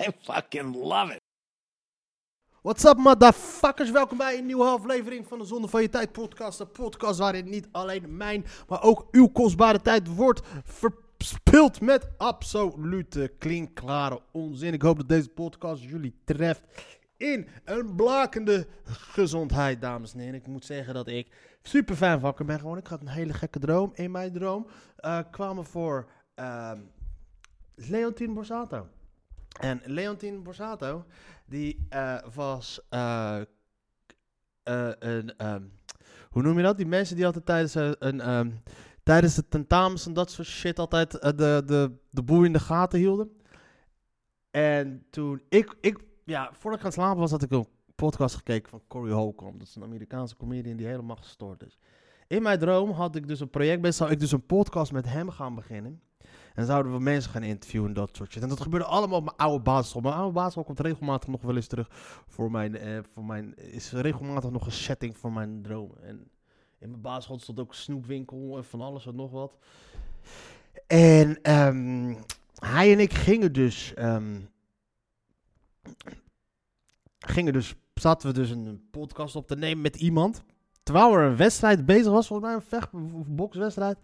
I fucking love it. What's up, motherfuckers? Welkom bij een nieuwe aflevering van de Zonde van Je Tijd podcast. Een podcast waarin niet alleen mijn, maar ook uw kostbare tijd wordt verspild met absolute klinkklare onzin. Ik hoop dat deze podcast jullie treft in een blakende gezondheid, dames en heren. Ik moet zeggen dat ik super fan wakker ben gewoon. Ik had een hele gekke droom. In mijn droom eh, kwamen voor ehm Leontine Borsato. En Leontine Borsato, die eh, was eh, eh, een, ehm, hoe noem je dat? Die mensen die altijd tijdens, een, ehm, tijdens de tentamens en dat soort shit altijd de, de, de boel in de gaten hielden. En toen ik, ik, ja, voordat ik gaan slapen was, had ik een podcast gekeken van Corey Holcomb. Dat is een Amerikaanse comedian die helemaal gestoord is. In mijn droom had ik dus een project zou ik dus een podcast met hem gaan beginnen. En zouden we mensen gaan interviewen en dat soort shit. En dat gebeurde allemaal op mijn oude basisschool. Mijn oude basisschool komt regelmatig nog wel eens terug voor mijn, eh, voor mijn, is regelmatig nog een setting voor mijn dromen. En in mijn basisschool stond ook een snoepwinkel en van alles en nog wat. En ehm, hij en ik gingen dus, ehm, gingen dus, zaten we dus een podcast op te nemen met iemand. Terwijl er een wedstrijd bezig was, volgens mij een vecht- bokswedstrijd.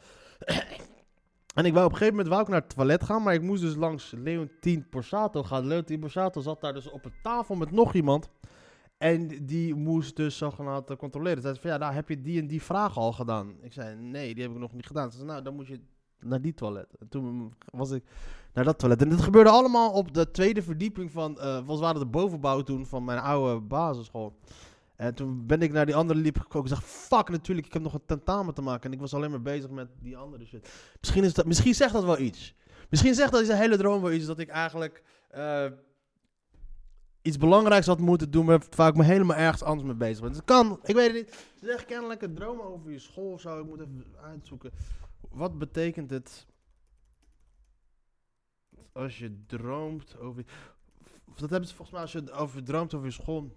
En ik wou op een gegeven moment wou ik naar het toilet gaan, maar ik moest dus langs Leontien Borsato gaan. Leontien Borsato zat daar dus op een tafel met nog iemand. En die moest dus zogenaamd eh, controleren. Ze zei van, ja, nou heb je die en die vraag al gedaan? Ik zei, nee, die heb ik nog niet gedaan. Ze zei, nou, dan moet je naar die toilet. En toen was ik naar dat toilet. En dit gebeurde allemaal op de tweede verdieping van, eh was waren de bovenbouw toen van mijn oude basisschool. En toen ben ik naar die andere liep gekomen. Ik zeg, fuck natuurlijk, ik heb nog een tentamen te maken. En ik was alleen maar bezig met die andere shit. Misschien, is dat, misschien zegt dat wel iets. Misschien zegt dat deze hele droom wel iets. Dat ik eigenlijk eh, iets belangrijks had moeten doen. Maar waar ik me helemaal ergens anders mee bezig ben. Dus het kan, ik weet het niet. Ze zeggen kennelijk een droom over je school of zo. Ik moet even uitzoeken. Wat betekent het als je droomt over... Dat hebben ze volgens mij als je over droomt over je school.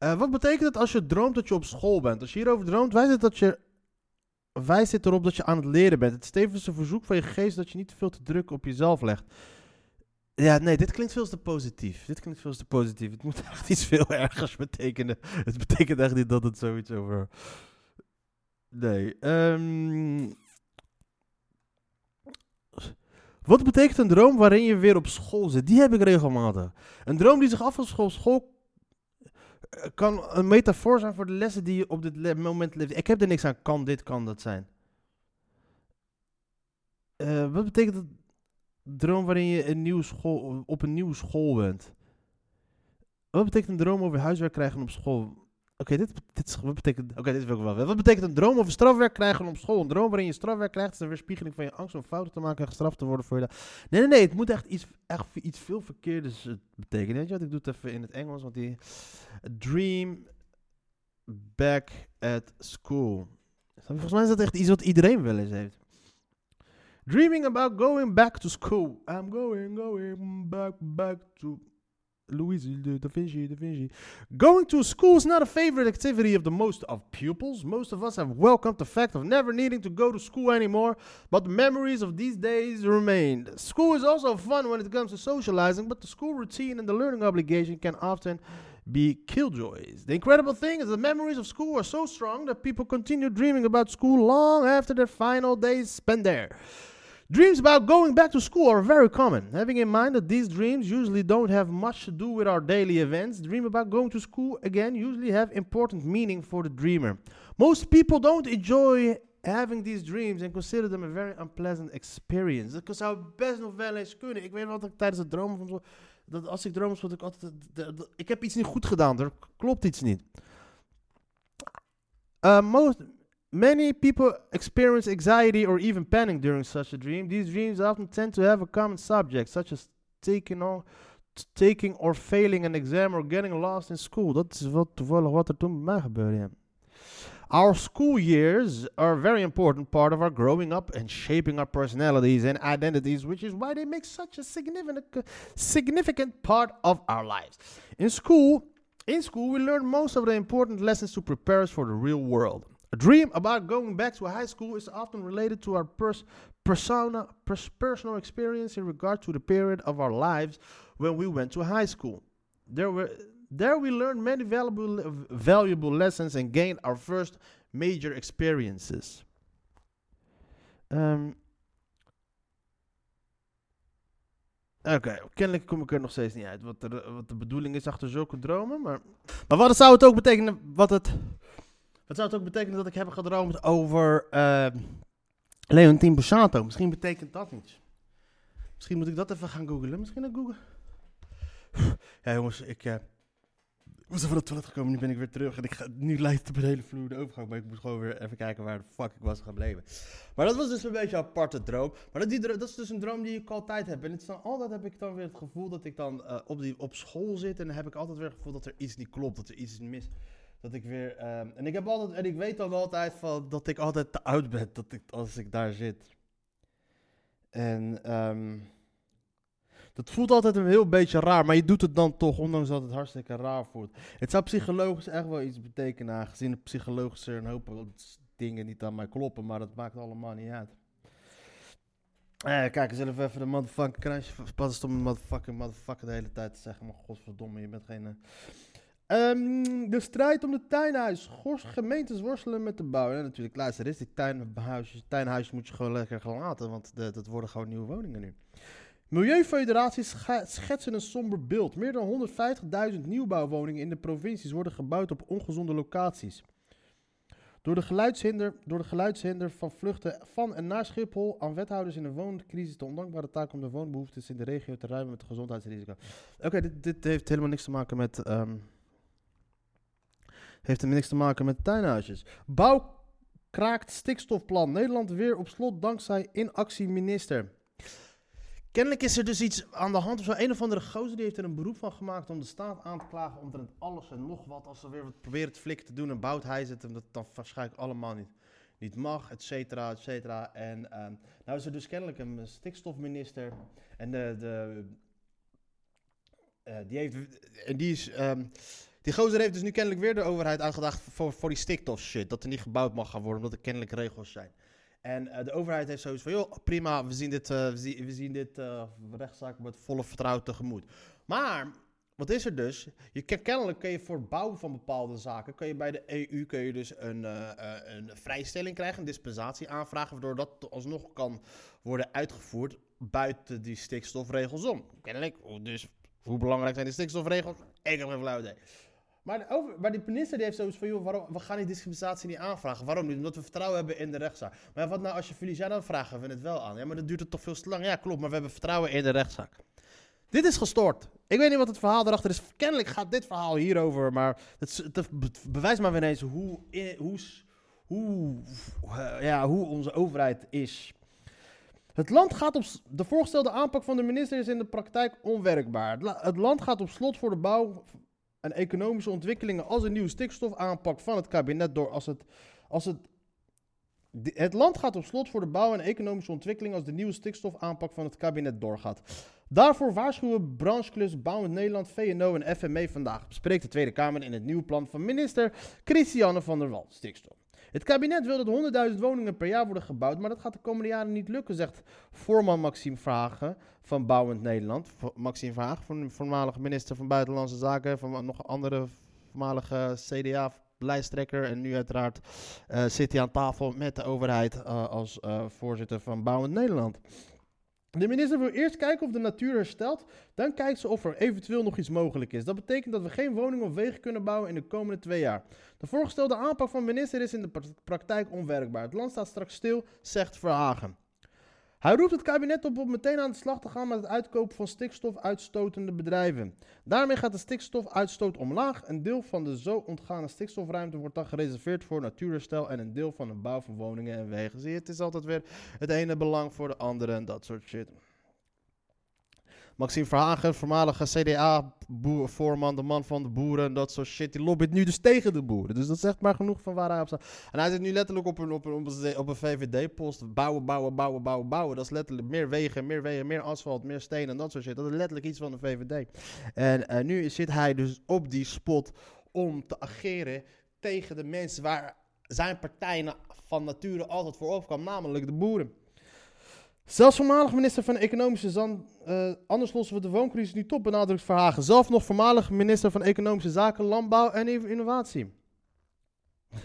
Eh, wat betekent het als je droomt dat je op school bent? Als je hierover droomt, wijst het, dat je, het erop dat je aan het leren bent. Het een verzoek van je geest dat je niet te veel te druk op jezelf legt. Ja, nee, dit klinkt veel te positief. Dit klinkt veel te positief. Het moet echt iets veel ergers betekenen. Het betekent echt niet dat het zoiets over... Nee. ehm Wat betekent een droom waarin je weer op school zit? Die heb ik regelmatig. Een droom die zich afspeelt op school kan een metafoor zijn voor de lessen die je op dit moment leeft. Ik heb er niks aan. Kan dit, kan dat zijn. Eh, wat betekent het droom waarin je een nieuwe school, op een nieuwe school bent? Wat betekent een droom over huiswerk krijgen op school? Oké, dit, dit, is- wat betekent, oké, dit wil ik wel. Wat betekent een droom over strafwerk krijgen op school? Een droom waarin je strafwerk krijgt is een weerspiegeling van je angst om fouten te maken en gestraft te worden voor je... Nee, nee, nee, het moet echt iets, echt iets veel verkeerders eh, betekenen. Weet je wat, ik doe het even in het Engels, want die... Dream back at school. Volgens mij is dat echt iets wat iedereen wel eens heeft. Dreaming about going back to school. I'm going, going back, back to Louise da Vinci, da Vinci. Going to school is not a favorite activity of the most of pupils. Most of us have welcomed the fact of never needing to go to school anymore, but the memories of these days remain. School is also fun when it comes to socializing, but the school routine and the learning obligation can often be killjoys. The incredible thing is the memories of school are so strong that people continue dreaming about school long after their final days spent there. Dreams about going back to school are very common. Having in mind that these dreams usually don't have much to do with our daily events, dream about going to school again usually have important meaning for the dreamer. Most people don't enjoy having these dreams and consider them a very unpleasant experience. Dat zou best nog wel eens kunnen. Ik weet wel dat ik tijdens het dromen van dat als ik droom, ik altijd, de- de- ik heb iets niet goed gedaan. Er klopt iets niet. Uh, most many people experience anxiety or even panic during such a dream. These dreams often tend to have a common subject, such as taking, on, taking or failing an exam or getting lost in school. Dat is wat toevallig wat er toen bij mij gebeurde, ja. Our school years are a very important part of our growing up and shaping our personalities and identities, which is why they make such a significant, significant part of our lives. In school, in school, we learn most of the important lessons to prepare us for the real world. A dream about going back to high school is often related to our pers- persona, pers- personal experience in regard to the period of our lives when we went to high school. There were there we learned many valuable valuable lessons and gained our first major experiences. Ehm, Oké, kennelijk kom ik er nog steeds niet uit wat, er, wat de bedoeling is achter zulke dromen. Maar, maar wat zou het ook betekenen? Wat, het, wat zou het ook betekenen dat ik heb gedroomd over uh, Leontien Borsato? Misschien betekent dat iets. Misschien moet ik dat even gaan googlen. Misschien ook googlen. Ja, jongens, ik uh, was van het toilet gekomen. Nu ben ik weer terug. En ik ga, nu lijkt op een hele vloer de overgang. Maar ik moet gewoon weer even kijken waar de fuck ik was gebleven. Maar dat was dus een beetje een aparte droom. Maar dat, die, dat is dus een droom die ik altijd heb. En het is dan, altijd heb ik dan weer het gevoel dat ik dan uh, op, die, op school zit. En dan heb ik altijd weer het gevoel dat er iets niet klopt. Dat er iets mis dat ik weer. Um, en ik heb altijd. En ik weet dan altijd van dat ik altijd te oud ben. Dat ik, als ik daar zit. En. Um, dat voelt altijd een heel beetje raar, maar je doet het dan toch, ondanks dat het hartstikke raar voelt. Het zou psychologisch echt wel iets betekenen, aangezien het psychologische een hoop dingen niet aan mij kloppen, maar dat maakt allemaal niet uit. Eh, kijk, eens even de motherfucking kransje. Pas om een motherfucking motherfucker de hele tijd te zeggen, maar godverdomme, je bent geen... Uh... Um, de strijd om de tuinhuis. Gors, gemeentes worstelen met de bouw. Ja, natuurlijk, luister, is die tuinhuisjes, tuinhuisjes moet je gewoon lekker gaan laten, want de, dat worden gewoon nieuwe woningen nu. Milieufederaties schetsen een somber beeld. Meer dan 150.000 nieuwbouwwoningen in de provincies worden gebouwd op ongezonde locaties. Door de, geluidshinder, door de geluidshinder van vluchten van en naar Schiphol aan wethouders in de wooncrisis de ondankbare taak om de woonbehoeftes in de regio te ruimen met gezondheidsrisico. Oké, dit, dit, heeft helemaal niks te maken met. Um, heeft niks te maken met tuinhuisjes. Bouw kraakt stikstofplan. Nederland weer op slot dankzij inactie minister. Kennelijk is er dus iets aan de hand of zo. Een of andere gozer die heeft er een beroep van gemaakt om de staat aan te klagen omtrent alles en nog wat. Als ze weer wat proberen te flikken te doen en bouwt hij het dat dan waarschijnlijk allemaal niet, niet mag, et cetera, et cetera. En um, nou is er dus kennelijk een stikstofminister en de, de uh, die heeft, en die is, um, die gozer heeft dus nu kennelijk weer de overheid aangedacht voor, voor die stikstof shit. Dat er niet gebouwd mag gaan worden omdat er kennelijk regels zijn. En uh, de overheid heeft zoiets van, joh, prima, we zien dit, uh, we zien, dit uh, rechtszaak met volle vertrouwen tegemoet. Maar, wat is er dus? Je, kennelijk kun je voor bouw van bepaalde zaken, kun je bij de EU kun je dus een, een vrijstelling krijgen, een dispensatie aanvragen, waardoor dat alsnog kan worden uitgevoerd buiten die stikstofregels om. Kennelijk, dus hoe belangrijk zijn die stikstofregels? Ik heb geen flauw idee. Maar, over, die minister die heeft zoiets van, joh, waarom, we gaan die discriminatie niet aanvragen. Waarom niet? Omdat we vertrouwen hebben in de rechtszaak. Maar wat nou als je verliest? Ja, dan vragen we het wel aan. Ja, maar dan duurt het toch veel te lang. Ja, klopt, maar we hebben vertrouwen in de rechtszaak. Dit is gestoord. Ik weet niet wat het verhaal erachter is. Kennelijk gaat dit verhaal hierover, maar het, het bewijst maar weer eens hoe, hoe, hoe, ja, hoe onze overheid is. Het land gaat op. De voorgestelde aanpak van de minister is in de praktijk onwerkbaar. Het land gaat op slot voor de bouw en economische ontwikkelingen als een nieuwe stikstofaanpak van het kabinet door als het, als het, het land gaat op slot voor de bouw en economische ontwikkeling als de nieuwe stikstofaanpak van het kabinet doorgaat. Daarvoor waarschuwen brancheklus Bouwend Nederland, VNO en FME vandaag. Bespreekt de Tweede Kamer in het nieuwe plan van minister Christiane van der Wal, stikstof. Het kabinet wil dat 100.000 woningen per jaar worden gebouwd, maar dat gaat de komende jaren niet lukken, zegt voorman Maxime Vragen van Bouwend Nederland. Maxime Vragen, voormalige minister van Buitenlandse Zaken, van nog andere voormalige CDA-lijsttrekker. En nu uiteraard uh, zit hij aan tafel met de overheid uh, als uh, voorzitter van Bouwend Nederland. De minister wil eerst kijken of de natuur herstelt. Dan kijkt ze of er eventueel nog iets mogelijk is. Dat betekent dat we geen woningen of wegen kunnen bouwen in de komende twee jaar. De voorgestelde aanpak van de minister is in de praktijk onwerkbaar. Het land staat straks stil, zegt Verhagen. Hij roept het kabinet op om meteen aan de slag te gaan met het uitkopen van stikstofuitstotende bedrijven. Daarmee gaat de stikstofuitstoot omlaag. Een deel van de zo ontgane stikstofruimte wordt dan gereserveerd voor natuurherstel en een deel van de bouw van woningen en wegen. Zie het is altijd weer het ene belang voor de andere en dat soort shit. Maxime Verhagen, voormalige CDA-voorman, de man van de boeren en dat soort shit. Die lobbyt nu dus tegen de boeren. Dus dat zegt maar genoeg van waar hij op staat. En hij zit nu letterlijk op een, op een, op een, VVD-post. Bouwen, bouwen, bouwen, bouwen, bouwen. Dat is letterlijk meer wegen, meer wegen, meer asfalt, meer steen en dat soort shit. Dat is letterlijk iets van de VVD. En eh, nu zit hij dus op die spot om te ageren tegen de mensen waar zijn partij van nature altijd voor opkwam, namelijk de boeren. Zelfs voormalig minister van Economische Zaken, eh, anders lossen we de wooncrisis niet op, benadrukt Verhagen. Zelf nog voormalig minister van Economische Zaken, Landbouw en Inno- Innovatie.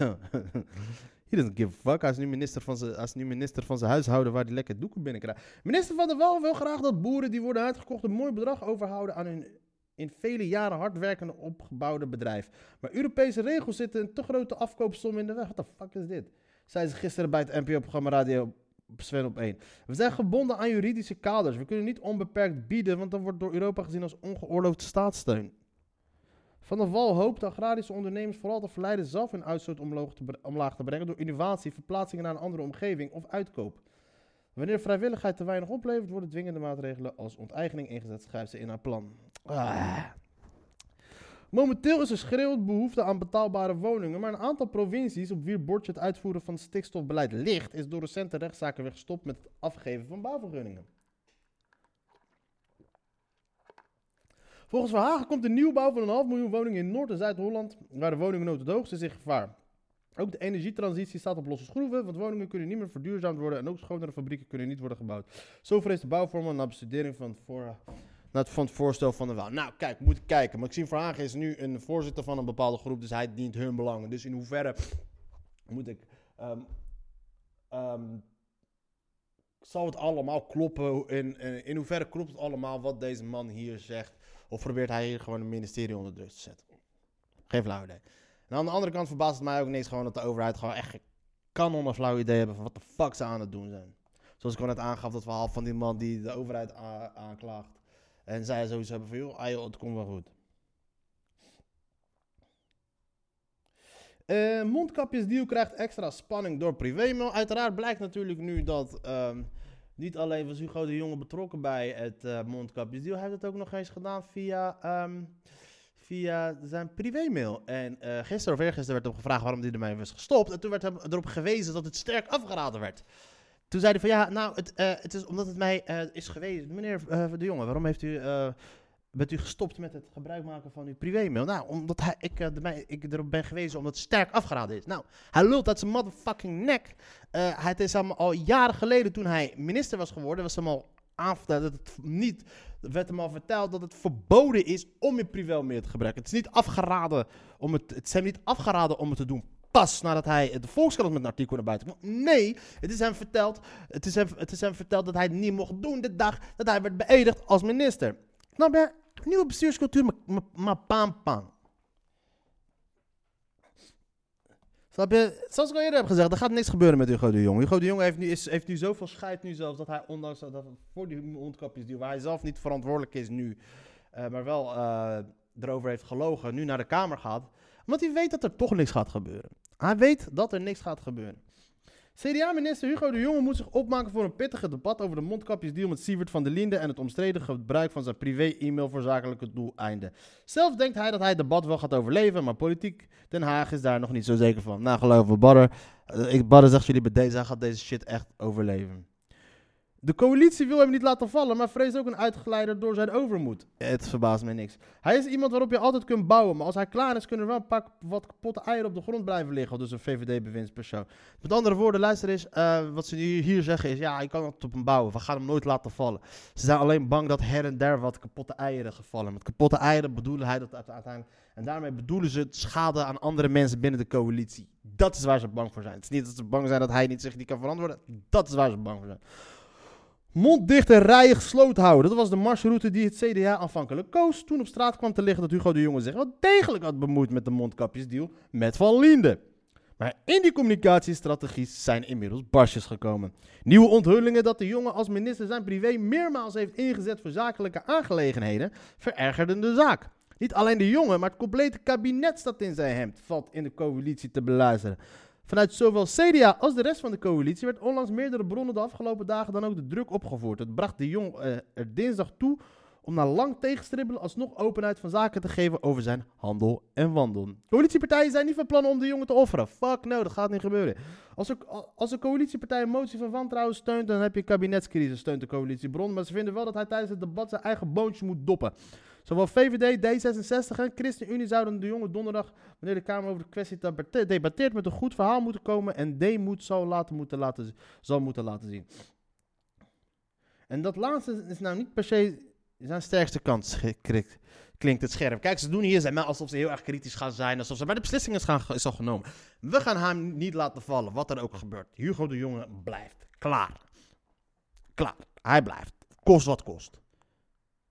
He doesn't give a fuck. Hij is nu minister van zijn, nu minister van zijn huishouden waar hij lekker doeken binnenkrijgt. Minister van de Wal wil graag dat boeren die worden uitgekocht een mooi bedrag overhouden aan hun in vele jaren hard werkende opgebouwde bedrijf. Maar Europese regels zitten een te grote afkoopsom in de weg. What the fuck is dit? Zei ze gisteren bij het NPO-programma Radio Sven op 1. We zijn gebonden aan juridische kaders. We kunnen niet onbeperkt bieden, want dan wordt door Europa gezien als ongeoorloofde staatssteun. Van der Wal hoopt de agrarische ondernemers vooral te verleiden zelf hun uitstoot omlaag te, omlaag te brengen door innovatie, verplaatsingen naar een andere omgeving of uitkoop. Wanneer vrijwilligheid te weinig oplevert, worden dwingende maatregelen als onteigening ingezet, schrijft ze in haar plan. Ah. Momenteel is er schreeuwend behoefte aan betaalbare woningen, maar een aantal provincies op wier bordje het uitvoeren van stikstofbeleid ligt, is door recente rechtszaken weer gestopt met het afgeven van bouwvergunningen. Volgens Verhagen komt de nieuwbouw van een half miljoen woningen in Noord- en Zuid-Holland, waar de woningnood het hoogst is, in gevaar. Ook de energietransitie staat op losse schroeven, want woningen kunnen niet meer verduurzaamd worden en ook schonere fabrieken kunnen niet worden gebouwd. Zo vreest de bouwvormer na bestudering van het, voor, het, van het voorstel van de Waal. Nou, kijk, moet ik kijken. Maxime Verhagen is nu een voorzitter van een bepaalde groep, dus hij dient hun belangen. Dus in hoeverre moet ik... ehm, zal het allemaal kloppen? In, in, hoeverre klopt het allemaal wat deze man hier zegt? Of probeert hij hier gewoon een ministerie onder druk te zetten? Geen flauw idee. En aan de andere kant verbaast het mij ook niks gewoon dat de overheid gewoon echt kanon een flauw idee hebben van wat de fuck ze aan het doen zijn. Zoals ik al net aangaf, dat verhaal van die man die de overheid aanklaagt. En zij zoiets hebben van, joh, joh, het komt wel goed. Eh mondkapjesdeal krijgt extra spanning door privémail. Uiteraard blijkt natuurlijk nu dat ehm, niet alleen was Hugo de Jonge betrokken bij het eh mondkapjesdeal. Hij heeft het ook nog eens gedaan via, ehm, via zijn privémail. En eh gisteren of eergisteren werd hem gevraagd waarom hij ermee was gestopt. En toen werd hem erop gewezen dat het sterk afgeraden werd. Toen zei hij van ja, nou, het, eh, het is omdat het mij eh, is gewezen. Meneer eh, de Jonge, waarom heeft u, bent u gestopt met het gebruik maken van uw privémail? Nou, omdat hij, ik, de, mij, ik erop ben gewezen omdat het sterk afgeraden is. Nou, hij lult uit zijn motherfucking nek. Het is hem al jaren geleden toen hij minister was geworden, was hem al aan, dat het niet, werd hem al verteld dat het verboden is om je privémail te gebruiken. Het is niet afgeraden om het, het is niet afgeraden om het te doen pas nadat hij de Volkskrant met een artikel naar buiten kwam. Nee, het is hem verteld, het is hem, het is hem verteld dat hij het niet mocht doen de dag dat hij werd beëdigd als minister. Snap je? Nieuwe bestuurscultuur, maar- pam pam. Snap je? Zoals ik al eerder heb gezegd, er gaat niks gebeuren met Hugo de Jong. Hugo de Jong heeft nu, is, heeft nu zoveel scheid nu zelfs, dat hij ondanks dat voor die mondkapjes, die waar hij zelf niet verantwoordelijk is nu, eh, maar wel eh, erover heeft gelogen, nu naar de Kamer gaat. Want hij weet dat er toch niks gaat gebeuren. Hij weet dat er niks gaat gebeuren. CDA-minister Hugo de Jonge moet zich opmaken voor een pittige debat over de mondkapjesdeal met Sievert van der Linde en het omstreden gebruik van zijn privé-e-mail voor zakelijke doeleinden. Zelf denkt hij dat hij het debat wel gaat overleven, maar politiek Den Haag is daar nog niet zo zeker van. Nou, geloof me, Badder. eh, ik, Badder zegt jullie bij deze, hij gaat deze shit echt overleven. De coalitie wil hem niet laten vallen, maar vreest ook een uitgeleider door zijn overmoed. Het verbaast me niks. Hij is iemand waarop je altijd kunt bouwen, maar als hij klaar is, kunnen er wel een paar wat kapotte eieren op de grond blijven liggen. Dus een VVD-bewindspersoon. Met andere woorden, luister eens, eh, wat ze hier, hier zeggen is, ja, je kan het op hem bouwen. We gaan hem nooit laten vallen. Ze zijn alleen bang dat her en der wat kapotte eieren gevallen. Met kapotte eieren bedoelen hij dat uite- uiteindelijk. En daarmee bedoelen ze het schade aan andere mensen binnen de coalitie. Dat is waar ze bang voor zijn. Het is niet dat ze bang zijn dat hij niet zich niet kan verantwoorden. Dat is waar ze bang voor zijn. Mond dicht en rijen gesloten houden. Dat was de marsroute die het CDA aanvankelijk koos. Toen op straat kwam te liggen dat Hugo de Jonge zich wel degelijk had bemoeid met de mondkapjesdeal met Van Linde. Maar in die communicatiestrategies zijn inmiddels barsjes gekomen. Nieuwe onthullingen dat de jongen als minister zijn privé meermaals heeft ingezet voor zakelijke aangelegenheden verergerden de zaak. Niet alleen de jongen, maar het complete kabinet staat in zijn hemd, valt in de coalitie te beluisteren. Vanuit zowel CDA als de rest van de coalitie werd onlangs meerdere bronnen de afgelopen dagen dan ook de druk opgevoerd. Het bracht de Jong eh, er dinsdag toe om na lang tegenstribbelen alsnog openheid van zaken te geven over zijn handel en wandel. Coalitiepartijen zijn niet van plan om de jongen te offeren. Fuck no, dat gaat niet gebeuren. Als een, als coalitiepartij een motie van wantrouwen steunt, dan heb je kabinetscrisis, steunt de coalitiebron. Maar ze vinden wel dat hij tijdens het debat zijn eigen boontje moet doppen. Zowel VVD, D66 en ChristenUnie zouden de jongen donderdag, wanneer de Kamer over de kwestie debatteert, met een goed verhaal moeten komen en D-moed zal, laten moeten laten, zal moeten laten zien. En dat laatste is nou niet per se zijn sterkste kant, klinkt het scherp. Kijk, ze doen hier zijn alsof ze heel erg kritisch gaan zijn, alsof ze, maar de beslissing is, gaan, is al genomen. We gaan hem niet laten vallen, wat er ook gebeurt. Hugo de Jonge blijft. Klaar. Klaar. Hij blijft. Kost wat kost.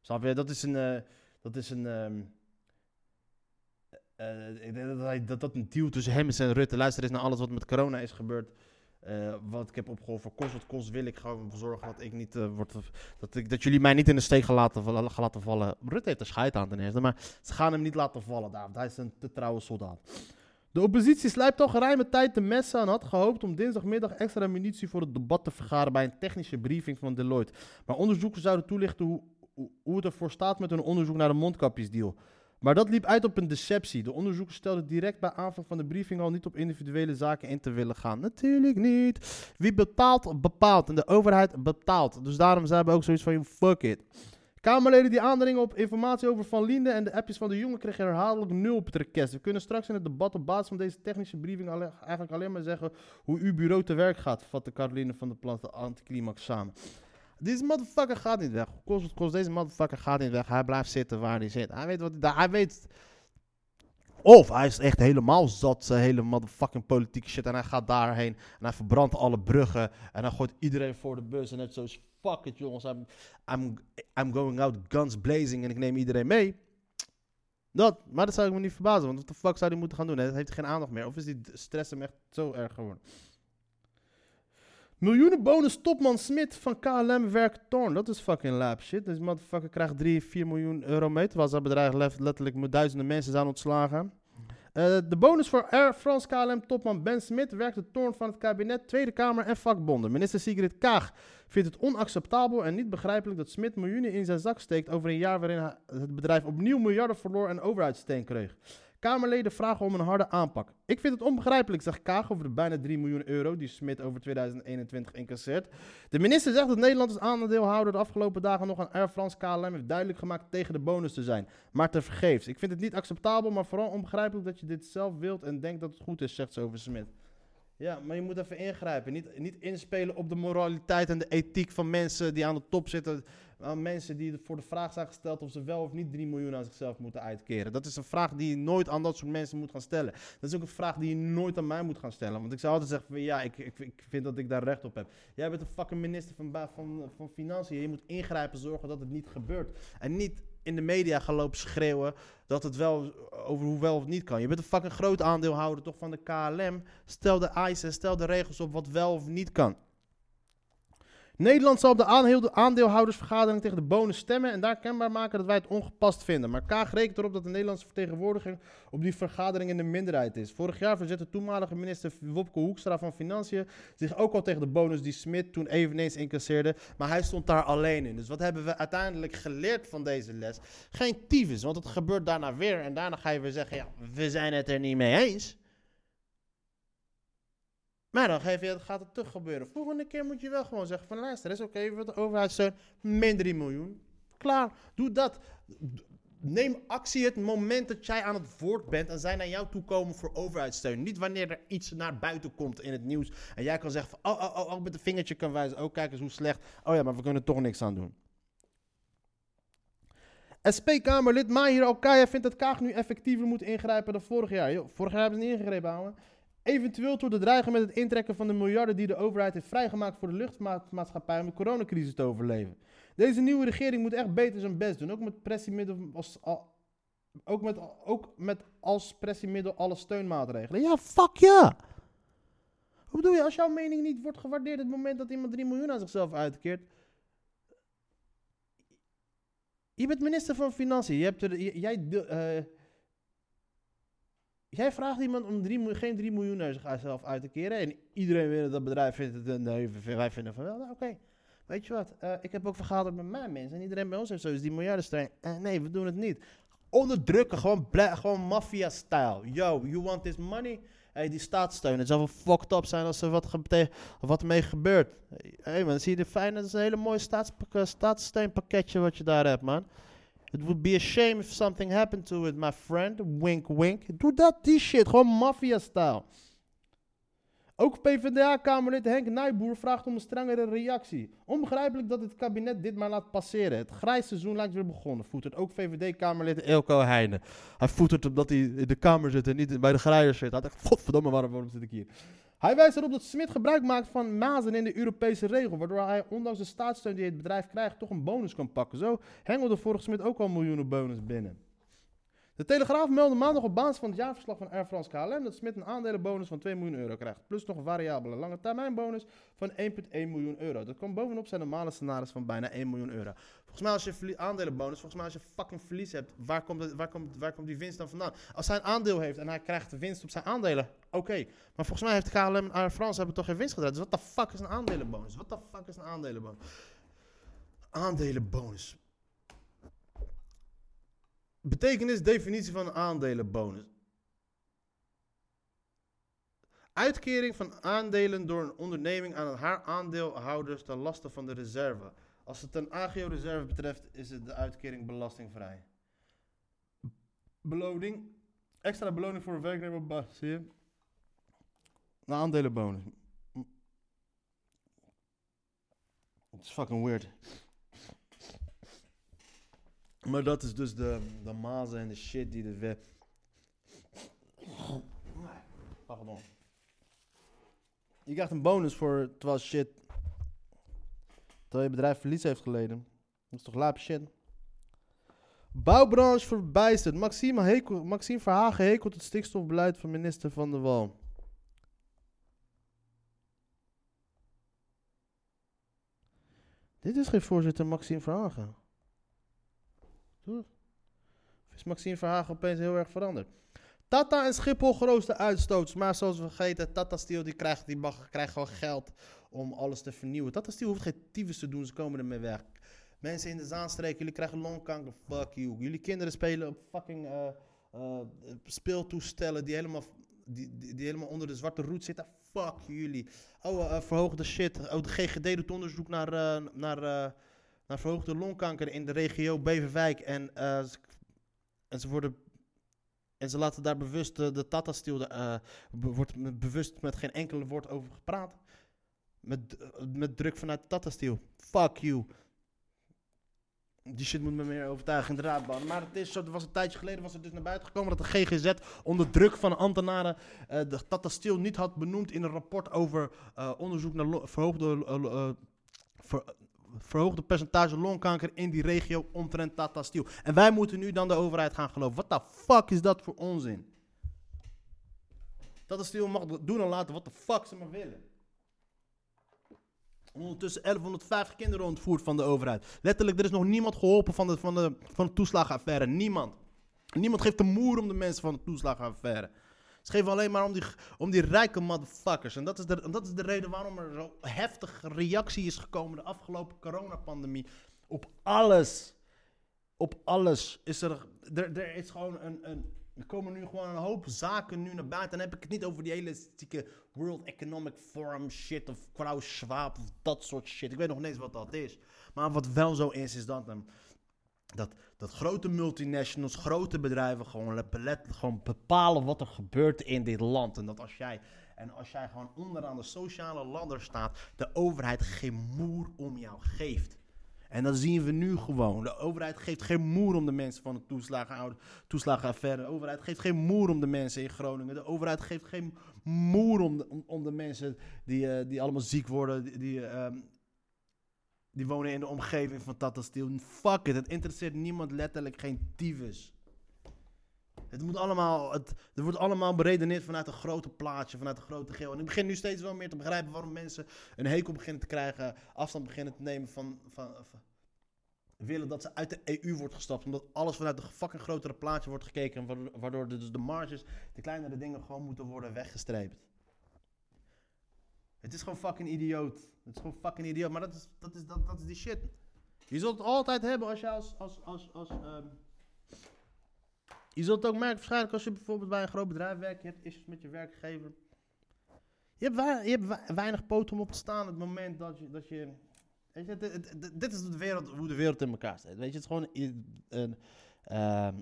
Dat is een... eh, dat is een... ehm, eh, ik denk dat, hij, dat een deal tussen hem en Rutte. Luister eens naar alles wat met corona is gebeurd. Eh, wat ik heb opgehoven, kost wat kost, wil ik gewoon zorgen dat ik niet eh, word, dat, ik, dat jullie mij niet in de steek gaan laten, gaan laten vallen. Rutte heeft er scheid aan ten eerste, maar ze gaan hem niet laten vallen daar, hij is een te trouwe soldaat. De oppositie slijpt al geruime tijd de messen en had gehoopt om dinsdagmiddag extra munitie voor het debat te vergaren bij een technische briefing van Deloitte. Maar onderzoekers zouden toelichten hoe, hoe, het ervoor staat met hun onderzoek naar de mondkapjesdeal. Maar dat liep uit op een deceptie. De onderzoekers stelden direct bij aanvang van de briefing al niet op individuele zaken in te willen gaan. Natuurlijk niet. Wie bepaalt, bepaalt. En de overheid betaalt. Dus daarom zijn we ook zoiets van, fuck it. Kamerleden die aandringen op informatie over Van Linde en de appjes van de jongen kregen herhaaldelijk nul op het request. We kunnen straks in het debat op basis van deze technische briefing eigenlijk alleen maar zeggen hoe uw bureau te werk gaat, vatte Caroline van de anticlimax samen. Deze motherfucker gaat niet weg. Kost kost, deze motherfucker gaat niet weg. Hij blijft zitten waar hij zit. Hij weet wat hij, weet. Of hij is echt helemaal zat, zijn hele motherfucking politieke shit. En hij gaat daarheen en hij verbrandt alle bruggen. En hij gooit iedereen voor de bus. En net zoals, fuck it jongens, I'm, I'm, I'm going out guns blazing en ik neem iedereen mee. Dat, maar dat zou ik me niet verbazen, want wat de fuck zou hij moeten gaan doen? Hij heeft geen aandacht meer. Of is die stress hem echt zo erg geworden? Miljoenen bonus topman Smit van KLM werkt Torn. Dat is fucking lap shit. Deze motherfucker krijgt 3, 4 miljoen euro mee. Terwijl zijn bedrijf letterlijk duizenden mensen zijn ontslagen. Eh, de bonus voor Air France KLM topman Ben Smit werkt de toorn van het kabinet, Tweede Kamer en vakbonden. Minister Sigrid Kaag vindt het onacceptabel en niet begrijpelijk dat Smit miljoenen in zijn zak steekt over een jaar waarin het bedrijf opnieuw miljarden verloor en overheidssteun kreeg. Kamerleden vragen om een harde aanpak. Ik vind het onbegrijpelijk, zegt Kaag over de bijna 3 miljoen euro die Smit over 2021 incasseert. De minister zegt dat Nederland als aandeelhouder de afgelopen dagen nog aan Air France KLM heeft duidelijk gemaakt tegen de bonus te zijn. Maar te vergeefs. Ik vind het niet acceptabel, maar vooral onbegrijpelijk dat je dit zelf wilt en denkt dat het goed is, zegt ze over Smit. Ja, maar je moet even ingrijpen. Niet, niet inspelen op de moraliteit en de ethiek van mensen die aan de top zitten. Aan mensen die voor de vraag zijn gesteld of ze wel of niet 3 miljoen aan zichzelf moeten uitkeren. Dat is een vraag die je nooit aan dat soort mensen moet gaan stellen. Dat is ook een vraag die je nooit aan mij moet gaan stellen. Want ik zou altijd zeggen van ja, ik, ik, ik vind dat ik daar recht op heb. Jij bent een fucking minister van, van, van Financiën. Je moet ingrijpen, zorgen dat het niet gebeurt. En niet in de media gaan lopen schreeuwen dat het wel over hoe wel of niet kan. Je bent een fucking groot aandeelhouder toch van de KLM. Stel de eisen, stel de regels op wat wel of niet kan. Nederland zal op de aandeelhoudersvergadering tegen de bonus stemmen en daar kenbaar maken dat wij het ongepast vinden. Maar Kaag rekent erop dat de Nederlandse vertegenwoordiging op die vergadering in de minderheid is. Vorig jaar verzette toenmalige minister Wopke Hoekstra van Financiën zich ook al tegen de bonus die Smit toen eveneens incasseerde. Maar hij stond daar alleen in. Dus wat hebben we uiteindelijk geleerd van deze les? Geen tyfus, want het gebeurt daarna weer. En daarna ga je weer zeggen, ja, we zijn het er niet mee eens. Maar dan geef je, gaat het toch gebeuren. Volgende keer moet je wel gewoon zeggen van luister, is oké, okay, de overheidssteun, min 3 miljoen. Klaar, doe dat. Neem actie het moment dat jij aan het woord bent en zij naar jou toe komen voor overheidssteun. Niet wanneer er iets naar buiten komt in het nieuws en jij kan zeggen van, oh, oh, oh, oh, met een vingertje kan wijzen. Oh, kijk eens hoe slecht. Oh ja, maar we kunnen toch niks aan doen. SP-Kamerlid Mahir Alkaya vindt dat Kaag nu effectiever moet ingrijpen dan vorig jaar. Vorig jaar hebben ze niet ingegrepen, ouwe. Eventueel door te dreigen met het intrekken van de miljarden die de overheid heeft vrijgemaakt voor de luchtvaartmaatschappij om de coronacrisis te overleven. Deze nieuwe regering moet echt beter zijn best doen. Ook met pressiemiddel als, al- ook met, ook met als pressiemiddel alle steunmaatregelen. Ja, fuck ja! Hoe bedoel je, als jouw mening niet wordt gewaardeerd het moment dat iemand 3 miljoen aan zichzelf uitkeert? Je bent minister van Financiën. Je hebt er, jij, eh, jij vraagt iemand om 3, miljoen- geen 3 miljoen naar zichzelf uit te keren. En iedereen binnen dat bedrijf vindt het. Nee, wij vinden van wel. Nou, oké. weet je wat, eh, ik heb ook vergaderd met mijn mensen. En iedereen bij ons heeft zoiets, die miljardensteun. Eh, nee, we doen het niet. Onderdrukken, gewoon, gewoon maffia-style. Yo, you want this money? Hey, die staatssteun. Het zou wel fucked up zijn als er wat, wat ermee gebeurt. Hé hey man, zie je de fijne? Dat is een hele mooie eh, staatssteunpakketje wat je daar hebt, man. It would be a shame if something happened to it, my friend. Wink, wink. Doe dat, die shit. Gewoon maffia-style. Ook PvdA-kamerlid Henk Nijboer vraagt om een strengere reactie. Onbegrijpelijk dat het kabinet dit maar laat passeren. Het grijsseizoen lijkt weer begonnen, voetert ook VVD-kamerlid Elko Heijnen. Hij voetert omdat hij in de kamer zit en niet bij de grijers zit. Hij dacht, godverdomme, waarom zit ik hier? Hij wijst erop dat Smit gebruik maakt van mazen in de Europese regel, waardoor hij ondanks de staatssteun die het bedrijf krijgt toch een bonus kan pakken. Zo hengelde vorige Smit ook al miljoenen bonus binnen. De Telegraaf meldde maandag op basis van het jaarverslag van Air France KLM dat Smit een aandelenbonus van 2 miljoen euro krijgt. Plus nog een variabele lange termijn bonus van 1,1 miljoen euro. Dat komt bovenop zijn normale salaris van bijna 1 miljoen euro. Volgens mij als je aandelenbonus, volgens mij als je fucking verlies hebt, waar komt, waar, komt, waar komt die winst dan vandaan? Als hij een aandeel heeft en hij krijgt de winst op zijn aandelen, oké. Maar volgens mij heeft KLM en Air France hebben toch geen winst gedraaid. Dus wat de fuck is een aandelenbonus? Wat de fuck is een aandelenbonus? Aandelenbonus. Betekenis, definitie van aandelenbonus. Uitkering van aandelen door een onderneming aan haar aandeelhouders ten laste van de reserve. Als het een AGO-reserve betreft, is het de uitkering belastingvrij. Beloning. Extra beloning voor een werknemer op? Een aandelenbonus. Het is fucking weird. Maar dat is dus de, de mazen en de shit die de wet. Pardon. Je krijgt een bonus voor terwijl shit. Terwijl je bedrijf verlies heeft geleden. Dat is toch laap shit? Bouwbranche verbijsterd. Maxime, Maxime Verhagen hekelt het stikstofbeleid van minister Van der Wal. Dit is geen voorzitter Maxime Verhagen. Of is Maxime Verhagen opeens heel erg veranderd? Tata en Schiphol grootste uitstoot. Maar zoals we vergeten, Tata Steel die krijgt, die mag, krijgt gewoon geld om alles te vernieuwen. Tata Steel hoeft geen tyfus te doen, ze komen ermee weg. Mensen in de Zaanstreek, jullie krijgen longkanker, fuck you. Jullie kinderen spelen op fucking eh, eh, speeltoestellen die helemaal, die, die, helemaal onder de zwarte roet zitten. Fuck jullie. Oh, eh, verhoogde shit. Oh, de GGD doet onderzoek naar, naar, naar verhoogde longkanker in de regio Beverwijk. En, ze- en ze worden en ze laten daar bewust eh, de Tata Steel, eh, wordt bewust met geen enkele woord over gepraat. Met, eh, met druk vanuit Tata Steel. Fuck you. Die shit moet me meer overtuigen, inderdaad, man. Maar het is zo, was een tijdje geleden was het dus naar buiten gekomen dat de GGZ onder druk van ambtenaren eh, de Tata Steel niet had benoemd in een rapport over onderzoek naar verhoogde, ver- verhoogde percentage longkanker in die regio omtrent Tata Steel. En wij moeten nu dan de overheid gaan geloven. Wat de fuck is dat voor onzin? Tata Steel mag doen en laten wat de fuck ze maar willen. Ondertussen 1150 kinderen ontvoerd van de overheid. Letterlijk, er is nog niemand geholpen van de, van de, van de toeslagenaffaire. Niemand. Niemand geeft de moer om de mensen van de toeslagenaffaire. Ze geven alleen maar om die, om die rijke motherfuckers. En dat is, de, en dat is de reden waarom er zo heftige reactie is gekomen de afgelopen coronapandemie. Op alles. Op alles is er. Er, is gewoon een, een. Er komen nu gewoon een hoop zaken nu naar buiten. Dan heb ik het niet over die hele stieke World Economic Forum shit. Of Klaus Schwab of dat soort shit. Ik weet nog niet eens wat dat is. Maar wat wel zo is, is dat. een dat, dat grote multinationals, grote bedrijven gewoon, let, gewoon bepalen wat er gebeurt in dit land. En dat als jij, en als jij gewoon onderaan de sociale ladder staat, de overheid geen moer om jou geeft. En dat zien we nu gewoon. De overheid geeft geen moer om de mensen van de toeslagen, toeslagenaffaire. De overheid geeft geen moer om de mensen in Groningen. De overheid geeft geen moer om de, om, de mensen die, uh, die allemaal ziek worden, die, uh, die wonen in de omgeving van Tata Steel. Fuck it, het interesseert niemand letterlijk geen tyfus. Het moet allemaal, het, het wordt allemaal beredeneerd vanuit een grote plaatje, vanuit een grote geel. En ik begin nu steeds wel meer te begrijpen waarom mensen een hekel beginnen te krijgen, afstand beginnen te nemen van, van, willen dat ze uit de EU wordt gestapt. Omdat alles vanuit een fucking grotere plaatje wordt gekeken. Waardoor dus de marges, de kleinere dingen gewoon moeten worden weggestreept. Het is gewoon fucking idioot. Het is gewoon fucking idioot. Maar dat is, dat is, dat, dat is die shit. Je zult het altijd hebben als je als... als, als, ehm, je zult ook merken waarschijnlijk als je bijvoorbeeld bij een groot bedrijf werkt. Je hebt issues met je werkgever. Je hebt, je hebt wei- weinig poot om op te staan het moment dat je... Dat je je, dit, dit- is de wereld, hoe de wereld in elkaar staat. Weet je, het is gewoon... Een, ehm,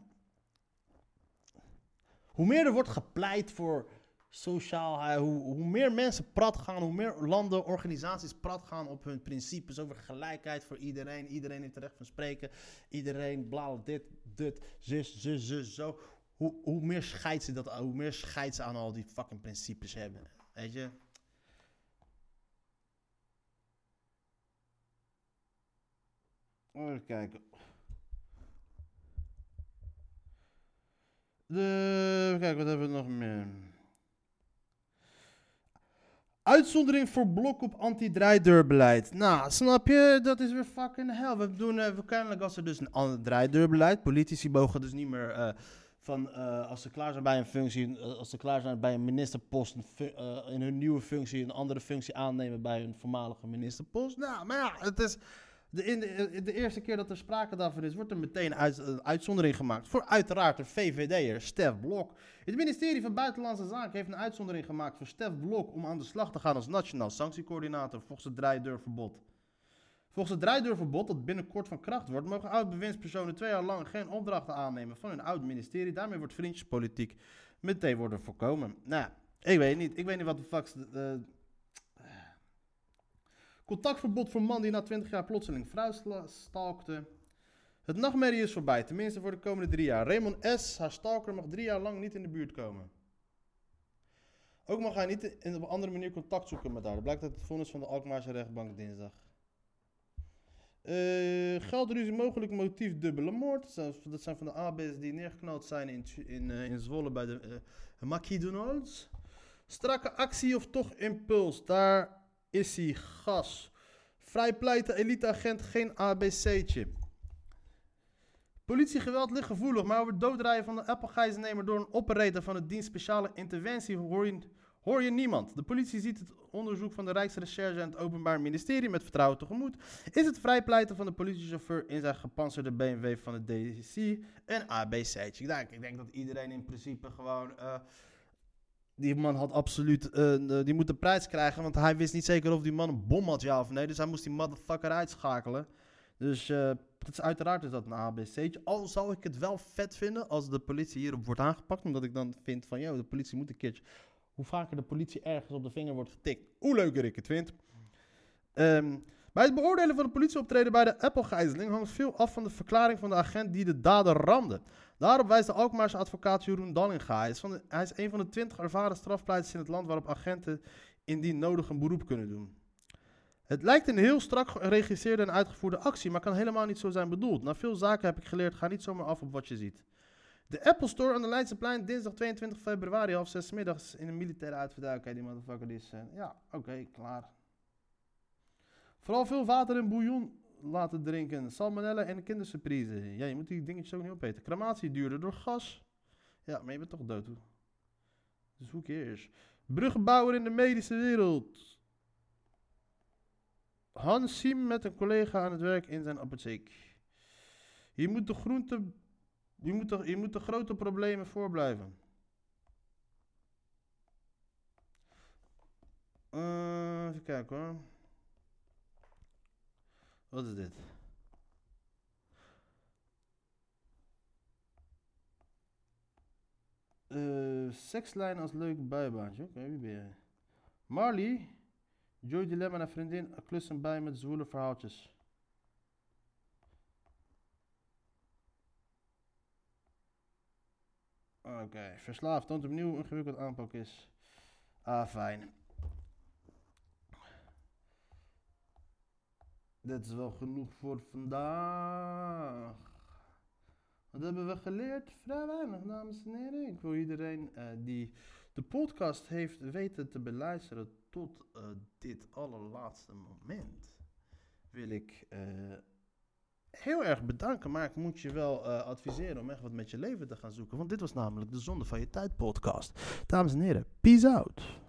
hoe meer er wordt gepleit voor sociaal, hoe, hoe meer mensen prat gaan, hoe meer landen, organisaties prat gaan op hun principes over gelijkheid voor iedereen. Iedereen heeft recht van spreken. Iedereen, bla, dit, dit, zus, zus, zus, zo. Hoe, hoe meer scheid ze dat, hoe meer scheid ze aan al die fucking principes hebben. Weet je? Even kijken. De, kijk, wat hebben we nog meer? Uitzondering voor blok op anti-draaideurbeleid. Nou, snap je? Dat is weer fucking hell. We doen uh, kennelijk als er dus een draaideurbeleid. Politici mogen dus niet meer eh, van eh, als ze klaar zijn bij een functie, als ze klaar zijn bij een ministerpost, in hun nieuwe functie een andere functie aannemen bij hun voormalige ministerpost. Nou, maar ja, het is. De, in de, de eerste keer dat er sprake daarvan is, wordt er meteen uit, een uitzondering gemaakt. Voor uiteraard de VVD'er Stef Blok. Het ministerie van Buitenlandse Zaken heeft een uitzondering gemaakt voor Stef Blok om aan de slag te gaan als nationaal sanctiecoördinator volgens het draaideurverbod. Volgens het draaideurverbod, dat binnenkort van kracht wordt, mogen oud-bewindspersonen twee jaar lang geen opdrachten aannemen van hun oud-ministerie. Daarmee wordt vriendjespolitiek meteen worden voorkomen. Nou, ik weet niet. Ik weet niet wat de fuck. Eh, Contactverbod voor man die na 20 jaar plotseling vrouw stalkte. Het nachtmerrie is voorbij, tenminste voor de komende drie jaar. Raymond S., haar stalker, mag drie jaar lang niet in de buurt komen. Ook mag hij niet in op een andere manier contact zoeken met haar. Dat blijkt uit het vonnis van de Alkmaarse rechtbank dinsdag. Eh geldruzie, mogelijk motief dubbele moord. Dat zijn, van de AB's die neergeknald zijn in, in, eh, in Zwolle bij de uh, McDonald's. Strakke actie of toch impuls? Daar is hij, gas. Vrijpleiten eliteagent, geen ABC'tje. Politiegeweld ligt gevoelig, maar over het doodrijden van de Apple-gijzennemer door een operator van de dienst speciale interventie hoor je, niemand. De politie ziet het onderzoek van de Rijksrecherche en het Openbaar Ministerie met vertrouwen tegemoet. Is het vrijpleiten van de politiechauffeur in zijn gepantserde BMW van het DCC een ABC'tje? Ik ik denk dat iedereen in principe gewoon... eh, die man had absoluut, eh, die moet de prijs krijgen, want hij wist niet zeker of die man een bom had, ja of nee. Dus hij moest die motherfucker uitschakelen. Dus dat is uiteraard is dat een ABC'tje. Al zou ik het wel vet vinden als de politie hierop wordt aangepakt, omdat ik dan vind van, joh, de politie moet een keertje... Hoe vaker de politie ergens op de vinger wordt getikt, hoe leuker ik het vind. Ehm, bij het beoordelen van de politieoptreden bij de Apple-gijzeling hangt veel af van de verklaring van de agent die de dader ramde. Daarop wijst de Alkmaarse advocaat Jeroen Dallinga. Hij is, van hij is een van de twintig ervaren strafpleiters in het land waarop agenten indien nodig een beroep kunnen doen. Het lijkt een heel strak geregisseerde en uitgevoerde actie, maar kan helemaal niet zo zijn bedoeld. Na veel zaken heb ik geleerd, ga niet zomaar af op wat je ziet. De Apple Store aan de Leidseplein, dinsdag 22 februari, half zes middags, in een militaire. Oké, die motherfucker is... eh, ja, oké, klaar. Vooral veel water en bouillon laten drinken. Salmonella en kindersurprise. Ja, je moet die dingetjes ook niet opeten. Crematie duurder door gas. Ja, maar je bent toch dood. hoe- Dus hoe cares? Bruggenbouwer in de medische wereld. Hans Siem met een collega aan het werk in zijn apotheek. Je moet de groente... Je moet de, je moet de grote problemen voorblijven. Eh, even kijken hoor. Wat is dit? Eh, sekslijn als leuk bijbaantje. Oké, wie ben? Marley. Joy Dilemma en vriendin klussen bij met zwoele verhaaltjes. Oké, verslaafd toont opnieuw hoe ingewikkeld aanpak is. Ah, fijn. Dit is wel genoeg voor vandaag. Wat hebben we geleerd? Vrij weinig, dames en heren. Ik wil iedereen eh, die de podcast heeft weten te beluisteren tot eh, dit allerlaatste moment, wil ik eh, heel erg bedanken. Maar ik moet je wel adviseren om echt wat met je leven te gaan zoeken. Want dit was namelijk de Zonde van je Tijd podcast. Dames en heren, peace out.